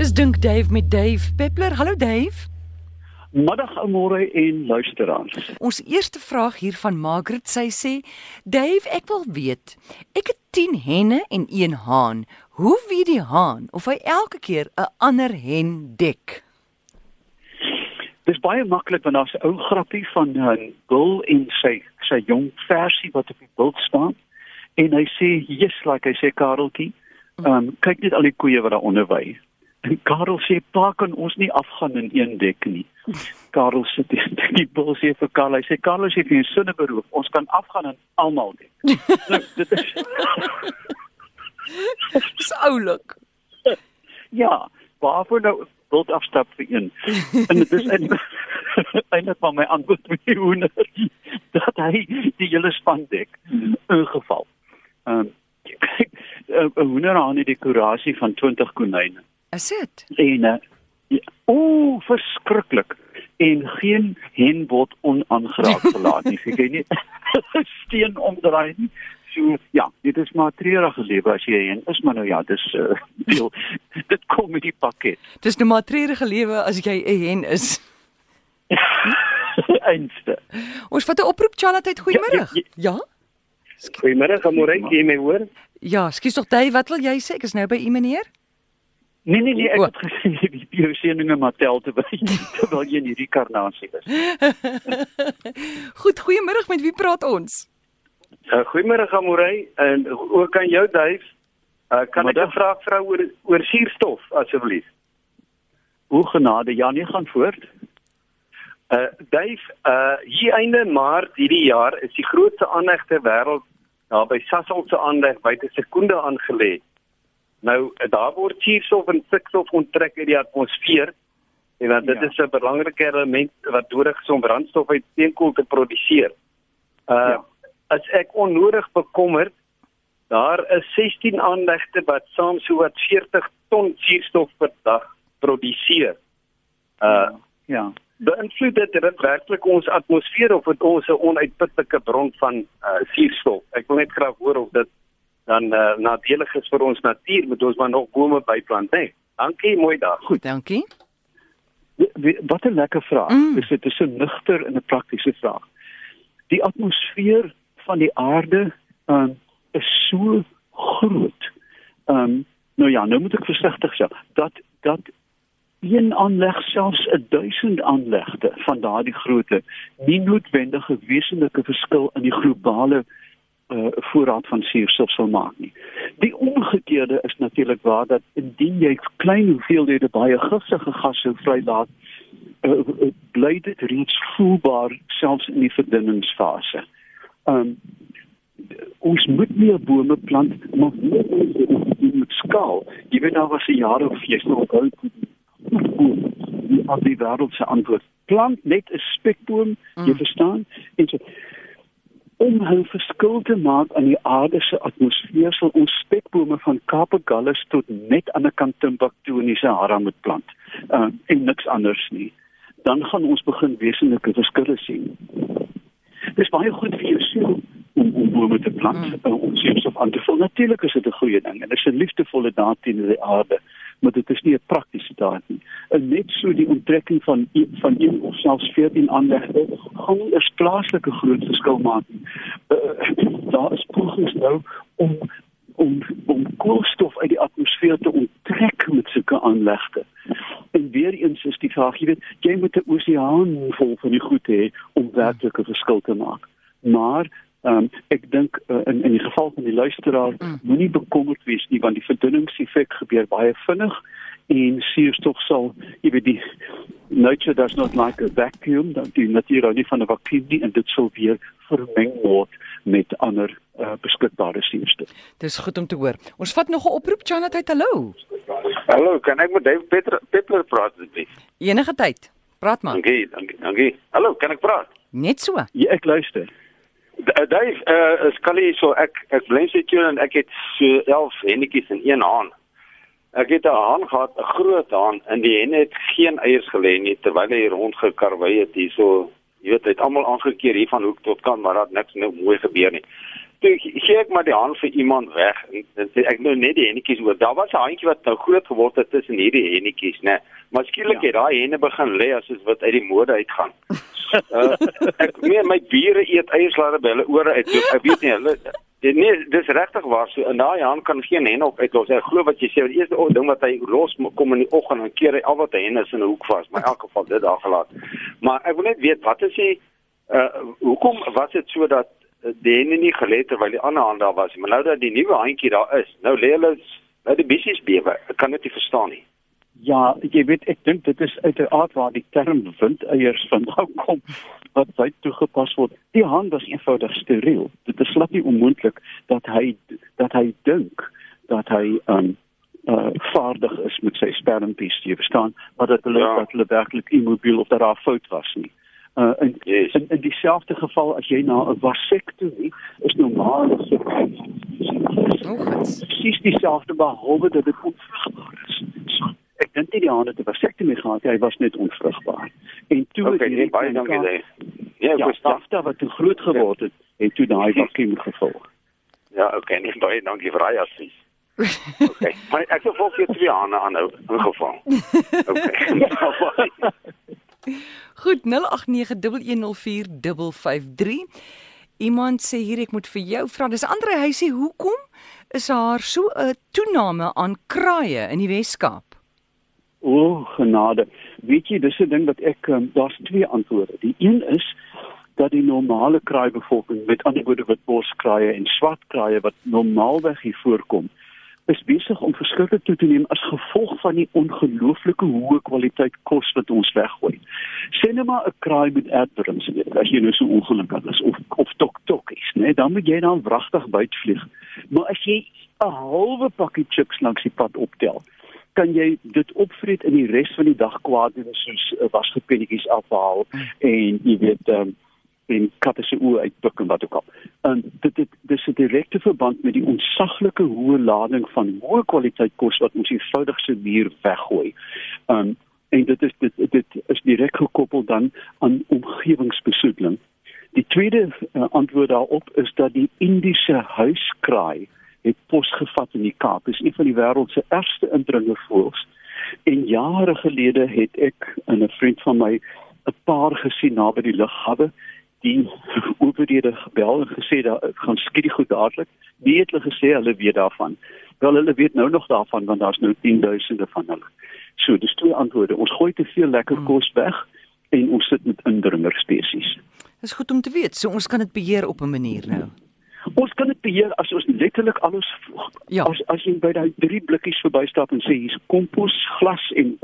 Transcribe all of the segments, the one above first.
Dis dink Dave met Dave Peppler. Hallo Dave. Middag almore en luisteraars. Ons eerste vraag hier van Margaret. Sy sê: "Dave, ek wil weet. Ek het 10 henne en 1 haan. Hoe weet die haan of hy elke keer 'n ander hen dek?" Dis baie maklik want daar's 'n ou grappie van 'n bul en sy sy jong versie wat op die bult staan en hy sê, "Yes, like hy sê Kareltjie, ehm um, kyk net al die koeie wat daar onder wy." En Karel sê, "Pa, kan ons nie afgaan in een dek nie." Karel sê die, die bul sê vir Karel, hy sê, "Karel sê vir 'n sinne beroof, ons kan afgaan in almal dek." nou, dit is Dis oulik. Ja, waarvoor nou wild afstap vir een? En dit is eintlik eintlik van my antwoord met die hoender dat hy die hele span dek in geval. Ehm um, kyk, 'n hoender aan die dekorasie van 20 konyne. Is dit? En uh, ja, o, verskriklik. En geen hen word onaangeraak gelaat nie. Jy kan nie steen omdraai nie. So ja, dit is maar treurige lewe as jy hen is, maar nou ja, dis uh, deel dit kom met die pakket. Dis nou maar treurige lewe as jy 'n hen is. Einste. Ons vat 'n oproep Charlotte, goeiemôre. Ja, Ja? Goeiemôre, Amorey, kan jy my hoor? Ja, skus tog Dave, wat wil jy sê? Ek is nou by u meneer. Nee nee nee, ek het gesê die bioseninge maar tel te by terwyl jy in hierdie karnasie is. Goed, goeiemôre, met wie praat ons? Uh, goeiemôre, Amorey, en ook aan jou, Duif. Uh, kan ek Middag. 'n vraag vra oor oor suurstof asseblief? Hoe genade, ja, nee gaan voort. Uh Duif, uh hier einde Maart hierdie jaar is die grootste aanlegte wêreld daar by Sasol se aanleg buite sekonde aangelê. Nou daar word suurstof en stikstof onttrek uit die atmosfeer en want dit Ja. is 'n belangrike element wat nodig is om brandstof uit steenkool te produseer. Uh Ja. as ek onnodig bekommerd daar is 16 aanlegte wat saam so wat 40 ton suurstof per dag produseer. Uh Ja. Beïnvloed dit dit werklik ons atmosfeer of het ons 'n onuitputlike bron van uh, suurstof? Ek wil net graag hoor of dit dan uh, nadelig is vir ons natuur, moet ons maar nog bome byplant, hè? Nee. Dankie, mooi dag. Goed, dankie. We- Wat 'n lekker vraag. Mm. Dis dit is so nugter en 'n praktiese vraag. Die atmosfeer van die aarde um, is so groot. Ehm um, nou ja, nou moet ek versigtig wees dat dat een aanleg selfs 'n 1000 aanlegte van daardie grootte nie noodwendig 'n wesenlike verskil in die globale uh, voorraad van suurstof sal maak nie. Die omgekeerde is natuurlik waar dat indien jy klein hoeveelhede baie giftige gasse vrylaat, uh, uh, bly dit reeds voelbaar selfs in die verdunningsfase. Um ons moet meer bome plant, maar nie moet skaal. Jy weet nou was 'n jaar of jy nog onthou die al die wêreld se antwoord. Plant net 'n spekboom, jy verstaan? En so om 'n verskil te maak aan die aarde se atmosfeer sal ons spekbome van Kaap Gallus tot net aan die kant Timbuktu in die Sahara moet plant. Uh, en niks anders nie. Dan gaan ons begin wesenlike verskille sien. Dis baie goed vir jou siel om om bome te plant, mm. uh, om suurstof aan te vul. Natuurlik is dit 'n goeie ding en dit is 'n liefdevolle daad teenoor die aarde, maar dit is nie 'n praktiese daad nie. En net so die onttrekking van e- van een of selfs 14 aanlegte gaan nie 'n plaaslike groot verskil maak nie. Uh, daar is pogings nou om om om koolstof uit die atmosfeer te onttrek met sulke aanlegte. En weer eens is die vraag, jy weet, jy moet 'n oseaan vol van die goed hê om werklik 'n verskil te maak. Maar Um, ek dink uh, in in die geval van die luisteraar Mm. moenie bekommerd wees nie want die verdunningseffek gebeur baie vinnig en suurstof sal jy weet die nature does not like a vacuum dat die natuur hou nie van 'n vakuum nie en dit sal weer vermeng word met ander uh, beskikbare suurstof. Dis goed om te hoor. Ons vat nog 'n oproep Charlotte, hallo. Hallo, kan ek met Dave Peter Peppler praat asseblief? Enige tyd. Praat maar. Dankie, dankie, dankie. Hallo, kan ek praat? Net so. Ja, ek luister. D- uh, Dave, uh, is Callie so ek ek bly sê jy en ek het so 11 hennetjies in een haan. Ek het 'n haan gehad, 'n groot haan en die henne het geen eiers gelê nie terwyl hy rondgekarwei het hierso. Jy weet, hy het almal aangekeer hier van hoek tot kant, maar daar het niks nou mooi gebeur nie. toe gee ek maar die haan vir iemand weg. Ek, ek nou net die hennetjies oor. Daar was 'n handjie wat nou groot geword het tussen hierdie hennetjies, né? Maar skielik Ja. het daai henne begin lê as is wat uit die mode uitgaan. uh, ek meen my bure eet eierslare by hulle ore uit. So, ek weet nie hulle nee, dis regtig waar so in daai haan kan geen hen op uitlos. Ek glo wat jy sê, die eerste ding wat hy los kom in die oggend en keer hy al wat hy hen is in 'n hoek vas, maar in elk geval dit daar gelaat. Maar ek wil net weet wat is die uh hoekom was dit so dat uh, die henne nie gelê terwyl die ander haan daar was maar nou dat die nuwe handjie daar is, nou lê hulle nou die bissies bewe. Ek kan dit nie verstaan nie. Ja, jy weet ek dink dit is uiteraard waar die term windeiers vandaan kom wat wyd toegepas word. Die haan was eenvoudig steriel. Dit is glad nie onmoontlik dat hy dat hy dink dat hy um uh vaardig is met sy spermpies, jy verstaan, maar dat hulle Ja. dat hulle werklik immobiel of dat daar 'n fout was nie. Uh in Yes. in, in dieselfde geval as jy na 'n vasektomie is normaal so Oggends. presies dieselfde behalwe dat dit onvrugbaar is. So, dink nie die haan het 'n vasektomie gehad, hy was net onvrugbaar. En toe Okay, het nee, hierdie baie dankie kaart- daai. Ja, ek Ja, verstaan. Wat te groot geword het, het toe daai vakuum gevolg. Ja, okay, nee, baie dankie vir daai advies. Okay, maar ek sal volgens jou twee hande aanhou in geval. Okay. Goed 0891104553. Iemand sê hier ek moet vir jou vra. Dis Andre hy sê hoekom is daar so 'n toename aan kraaie in die Wes-Kaap? O, genade. Weet jy, dis 'n ding wat ek um, daar's twee antwoorde. Die een is dat die normale kraaibevolking, met ander woorde witborskraaie en swartkraaie wat normaalweg hier voorkom, is besig om verskriklik toe te neem as gevolg van die ongelooflike hoë kwaliteit kos wat ons weggooi. Sê net maar 'n kraai met aardwurms eet, as jy nou so ongelukkig is of of toktokkies, né? Dan moet jy dan wragtig buitvlieg. Maar as jy 'n halwe pakkie chips langs die pad optel, kan jy dit opvreet in die res van die dag kwaad doen soos uh, wasgepennetjies afhaal en jy weet um, en katte se oë uitpik en wat ook al. En dit dit dis 'n direkte verband met die ontsaglike hoë lading van hoë kwaliteit kos wat ons eenvoudig se muur weggooi. Um en dit is dit dit is direk gekoppel dan aan omgewingsbesoedeling. Die tweede uh, antwoord daarop is dat die Indiese huiskraai het posgevat in die Kaap. Dit is een van die wêreld se ergste indringervoëls. En jare gelede het ek en 'n vriend van my 'n paar gesien naby die lughawe die oorlede gebel en gesê dat gaan skiet die goed dadelik. Die het hulle gesê hulle weet daarvan. Wel hulle weet nou nog daarvan want daar's nou 10000de van hulle. So, dis twee antwoorde. Ons gooi te veel lekker kos weg en ons sit met indringer spesies. Dis goed om te weet. So ons kan dit beheer op 'n manier nou. Ons kan dit beheer as ons letterlik alles Ja. as as jy by daai drie blikkies verbystap en sê hier's kompos, glas en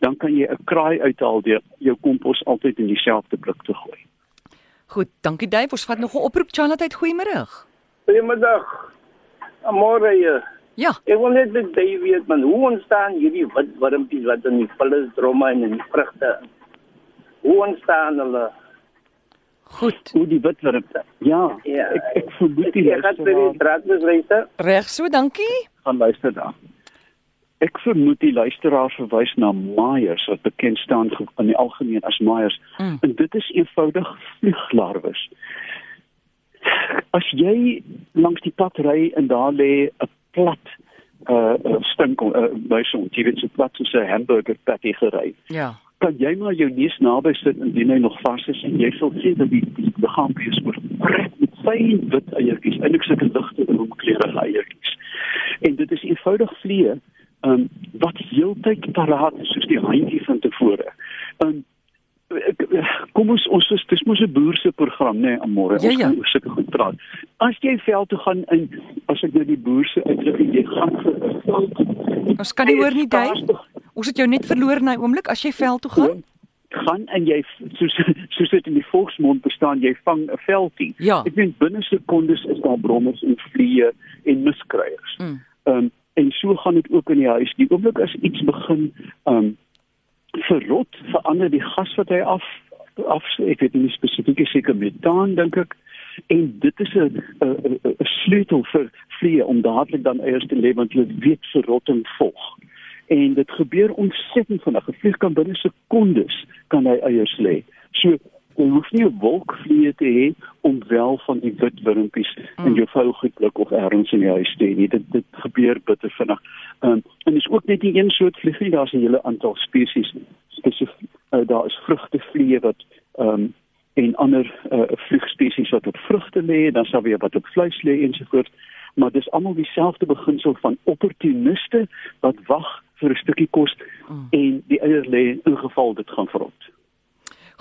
dan kan jy 'n kraai uithaal deur jou kompos altyd in dieselfde blik te gooi. Goed, dankie Dave. Ons vat nog 'n oproep. Charlotte, goeiemôre. Goeiemiddag. Môre hier. Ja, Ek wil net met jy weet man, hoe ontstaan hierdie wit wurmpies wat in die vullis dromme en in die vrugte? Hoe ontstaan hulle? Goed. Hoe die witwurm. Ja, Ja. ek ek vermoed die Ek gaan vir die luisteraar draadbesluiter. Reg so, dankie. gaan luister daar. Ek vermoed die luisteraar verwys na Myers wat bekend staan in die algemeen as Myers. Mm. En dit is eenvoudig vlieglarwes. As jy langs die pad ry en daar lê 'n plat uh, uh stink uh, muisond, jy weet so plat soos 'n hamburger patty gery. Ja. Kan jy maar jou neus naby sit indien hy nog vars is en jy sal sien dat die, liggaampie is oortrek met fyn wit eiertjies, eintlik sulke ligte roomkleurige eiertjies. En dit is eenvoudig vliee um, wat heeltyd paraat is soos die handjie van tevore. Um, kom ons ons is dis mos 'n boer se program nê nee, môre Ja, ons ja. kan oor sulke goed praat. As jy veld toe gaan in as ek nou die boer se uitdruk en jy gaan vir 'n veld Ons kan nie hoor nie, Dave. Ons het jou net verloor in 'n oomblik as jy veld toe gaan. gaan en jy soos soos dit in die volksmond bestaan jy vang 'n veldie. Ja. Ek meen binne sekondes is daar brommers en vliee en miskryers. Mm. Ehm um, en so gaan dit ook in die huis. Die oomblik as iets begin ehm um, verrot, verander die gas wat hy af af ek weet nie spesifiek seker metaan dink ek en dit is 'n 'n 'n 'n sleutel vir vliee om dadelik dan eiers te lê want hulle weet verrotting volg en dit gebeur ontsettend vinnig. 'n Vlieg kan binne sekondes kan hy eiers lê. So jy hoef nie 'n wolkvliee te hê om wel van die wit wurmpies mm. in jou vuilgoedblik of ergens in die huis te hê. Dit dit gebeur bitter vinnig. Ehm um, en is ook net nie een soort vlieg nie, daar's 'n hele aantal spesies. Spesifiek uh, daar is vrugtevliee wat ehm um, en ander uh, vliegspesies wat op vrugte lê, dan sal weer wat op vleis lê ensovoorts maar dis almal dieselfde beginsel van opportuniste wat wag vir 'n stukkie kos mm. en die eier lê in geval dit gaan vrot.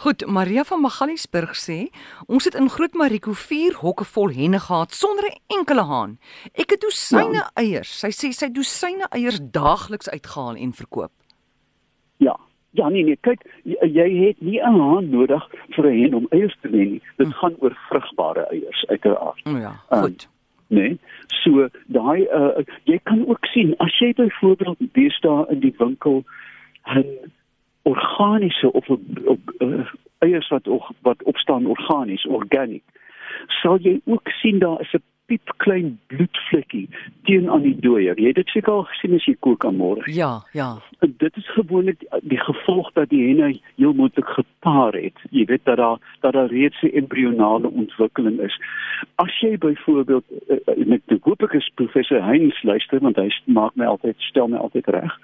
Goed, Maria van Magaliesburg sê, ons het in Groot Mariko 4 hokke vol henne gehad sonder 'n enkele haan. Ek het dosyne ja. eiers. Sy sê sy dosyne eiers daagliks uitgehaal en verkoop. Ja. Ja nee nee, kyk, jy, het nie 'n haan nodig vir 'n hen om eiers te lê nie. Dit hm. gaan oor vrugbare eiers uiteraard. O ja, goed. Um, nee. So daai uh, jy kan ook sien as jy byvoorbeeld beeste in die winkel 'n organiese of op uh, eiers wat wat opstaan organies, organic. Sal jy ook sien daar is 'n piep klein bloedvlekkie teen aan die dooier. Jy het dit seker al gesien as jy kook aan môre. Ja, ja. En dit is gewoonlik die gevolg dat die henne heel moontlik gepaar het. Jy weet dat daar dat daar reeds 'n embrionale ontwikkeling is. As jy byvoorbeeld uh, met die hoop ek is professor Heinz luister want hy maak my altyd stel my altyd reg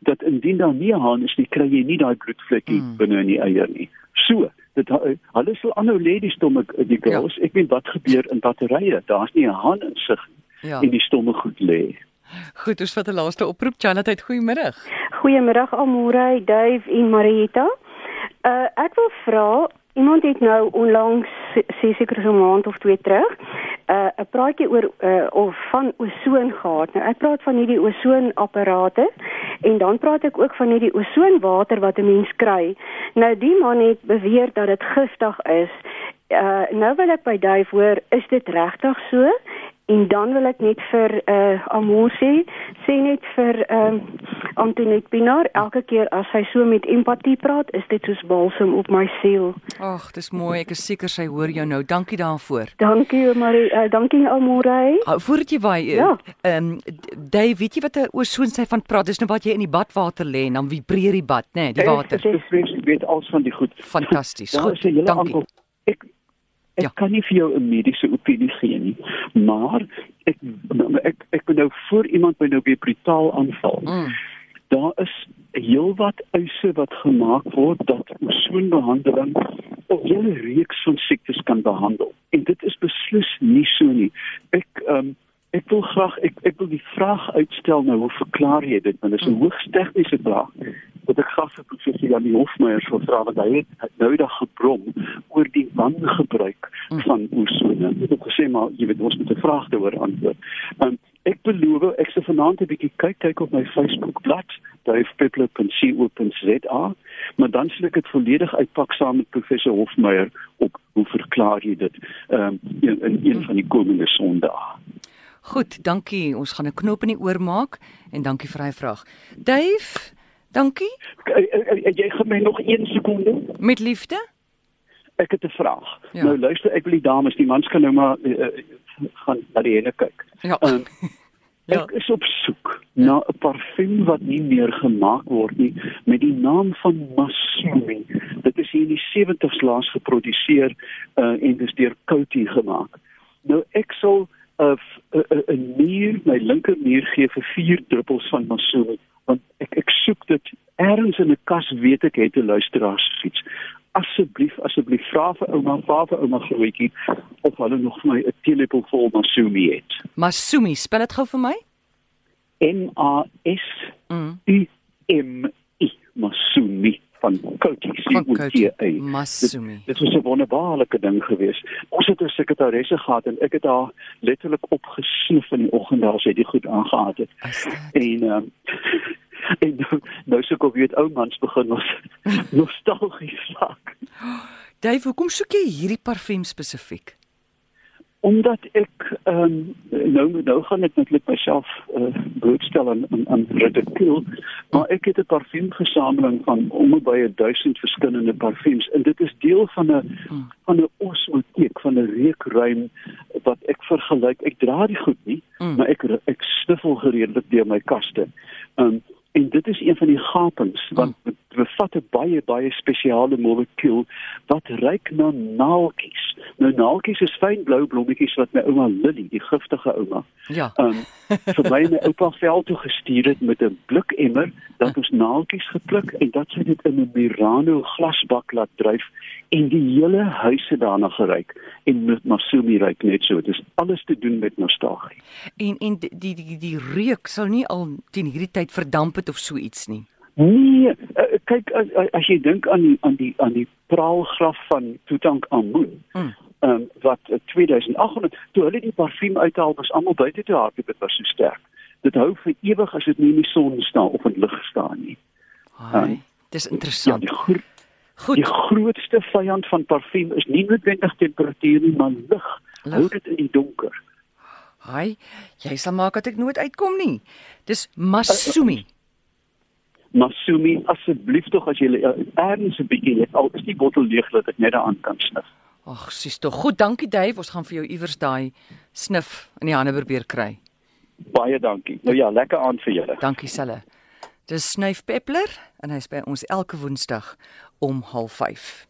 dat indien daar nie 'n haan is nie, kry jy nie daai bloedvlekkie mm. binne in die eier nie. So, dit hulle sal aanhou lê die stomme die ja. girls. Ja. Ek weet wat gebeur in batterye. Daar's nie 'n haan in sig ja. en die stomme goed lê. Goed, ons vat 'n laaste oproep. Chanat, goeiemiddag. Goeiemiddag Amore, Dave en Marieta. Uh ek wil vra, iemand het nou onlangs seker so 'n maand of twee terug uh, 'n praatjie oor uh, of van osoon gehad. Nou ek praat van hierdie osoonapparate en dan praat ek ook van hierdie osoonwater wat 'n mens kry. Nou die man het beweer dat dit giftig is. Uh, nou wil ek by Duif hoor, is dit regtig so? En dan wil ek net vir uh Amor sê, sê net vir ehm uh, Antoinette Pinaar, elke keer as hy so met empatie praat, is dit soos balsem op my siel. Ag, dis mooi. Ek is seker sy hoor jou nou. Dankie daarvoor. Dankie, Marie. Uh, dankie Amor. Uh, voordat jy waai, ehm ja. um, Dave, weet jy wat 'n oosoon sy van praat? Dis nou wat jy in die badwater lê en dan vibreer die bad, né, nee, die water. Ek weet alles van die goed. Fantasties. Goed. Dankie. Ek Ek ja. kan nie vir jou 'n mediese opinie gee nie, maar ek ek ek wil nou voor iemand my nou weer brutaal aanval. Mm. Daar is heelwat eise wat gemaak word dat osoonbehandeling 'n hele reeks van siektes kan behandel. En dit is beslis nie so nie. Ek ehm um, ek wil graag ek ek wil die vraag uitstel nou, hoe verklaar jy dit? Want dit is 'n mm. hoogs tegniese vraag wat ek graag vir professor Janie Hofmeyer sou vra want hy het nou dag gebrom oor die wangebruik mm. van oesone. Ek het gesê maar jy weet ons moet 'n vraag daaroor antwoord. Um, ek beloof ek se vanaand 'n bietjie kyk kyk op my Facebook bladsy duifpeppler.co.za maar dan sal ek dit volledig uitpak saam met professor Hofmeyer op hoe verklaar jy dit um, in, in een van die komende sondae. Goed, dankie. Ons gaan 'n knop in die oor maak en dankie vir hy vraag. Dave Dankie. Jy gee my nog 1 sekonde. Met liefde? Ek het 'n vraag. Ja. Nou luister, ek wil die dames, die mans kan nou maar uh, gaan na die ene kyk. Ja. Um, ja. Ek is op soek ja. na 'n parfum wat nie meer gemaak word nie met die naam van Masumi. Dit is hier in die 70's laas geproduseer uh, en dis deur Coty gemaak. Nou ek sal 'n 'n nier, my linker nier gee vir 4 druppels van Masumi want ek ek soek dit ergens in 'n kas weet ek het 'n luisteraars fiets. Asseblief asseblief vra vir ouma vra vir ouma grootjie of hulle nog vir my 'n teelepel vol masumi het. Masumi spel dit gou vir my. M A S U M I masumi van Coty COTA. Masumi. Dit, dit was 'n wonderbaarlike ding geweest. Ons het 'n sekretaresse gehad en ek het haar letterlik opgesnoef in die oggend as sy dit goed aangehaat het. En um, en nou, nou sou ek weet ou mans begin ons nostalgies raak. Dave, hoekom soek jy hierdie parfuum spesifiek? Omdat ek ehm um, nou nou gaan ek netlik myself uh, blootstel aan aan, aan ridicule maar ek het 'n parfuumgesameling van om by 1000 verskillende parfums en dit is deel van 'n van 'n osmoteek van 'n reukruim wat ek vergelyk ek dra die goed nie mm. maar ek ek sniffel gereedelik deur my kaste. Ehm um, en dit is een van die gapings want mm. Bevat 'n baie baie spesiale molekuul wat ryk na naaltjies. Nou naaltjies is fyn blou blommetjies wat my ouma Lily, die giftige ouma, Ja. um, vir my en my oupa veld toe gestuur het met 'n blikemmer dat ons naaltjies gepluk en dat sy dit in 'n Murano glasbak laat dryf en die hele huis het daarna geruik en met Masumi ruik net so. Dit is alles te doen met nostalgie. En en die die die, die reuk sal nie al teen hierdie tyd verdamp het of so iets nie. Nee, uh, kyk as, as jy dink aan die aan die aan die praalgraf van Tutankhamun. Mm. Ehm um, wat uh, 2800 toe hulle die parfuum uithaal was almal buite toe hardloop dit was so sterk. Dit hou vir ewig as dit nie in die son staan of in lig staan nie. Ai, dis Ja, interessant. die gro Goed. die grootste vyand van parfuum is nie noodwendig temperatuur nie, maar lig. Hou dit in die donker. Hi, jy sal maak dat ek nooit uitkom nie. Dis Masumi. Masumi, asseblief tog as jy uh, ergens 'n bietjie het, al is die bottel leeg dat ek net daaraan kan snif. Ag, sis tog. Goed, dankie Dave. Ons gaan vir jou iewers daai snif in die hande probeer kry. Baie dankie. Nou ja, lekker aand vir julle. Dankie Selle. Dis Snyf Peppler en hy's by ons elke Woensdag om 05:30.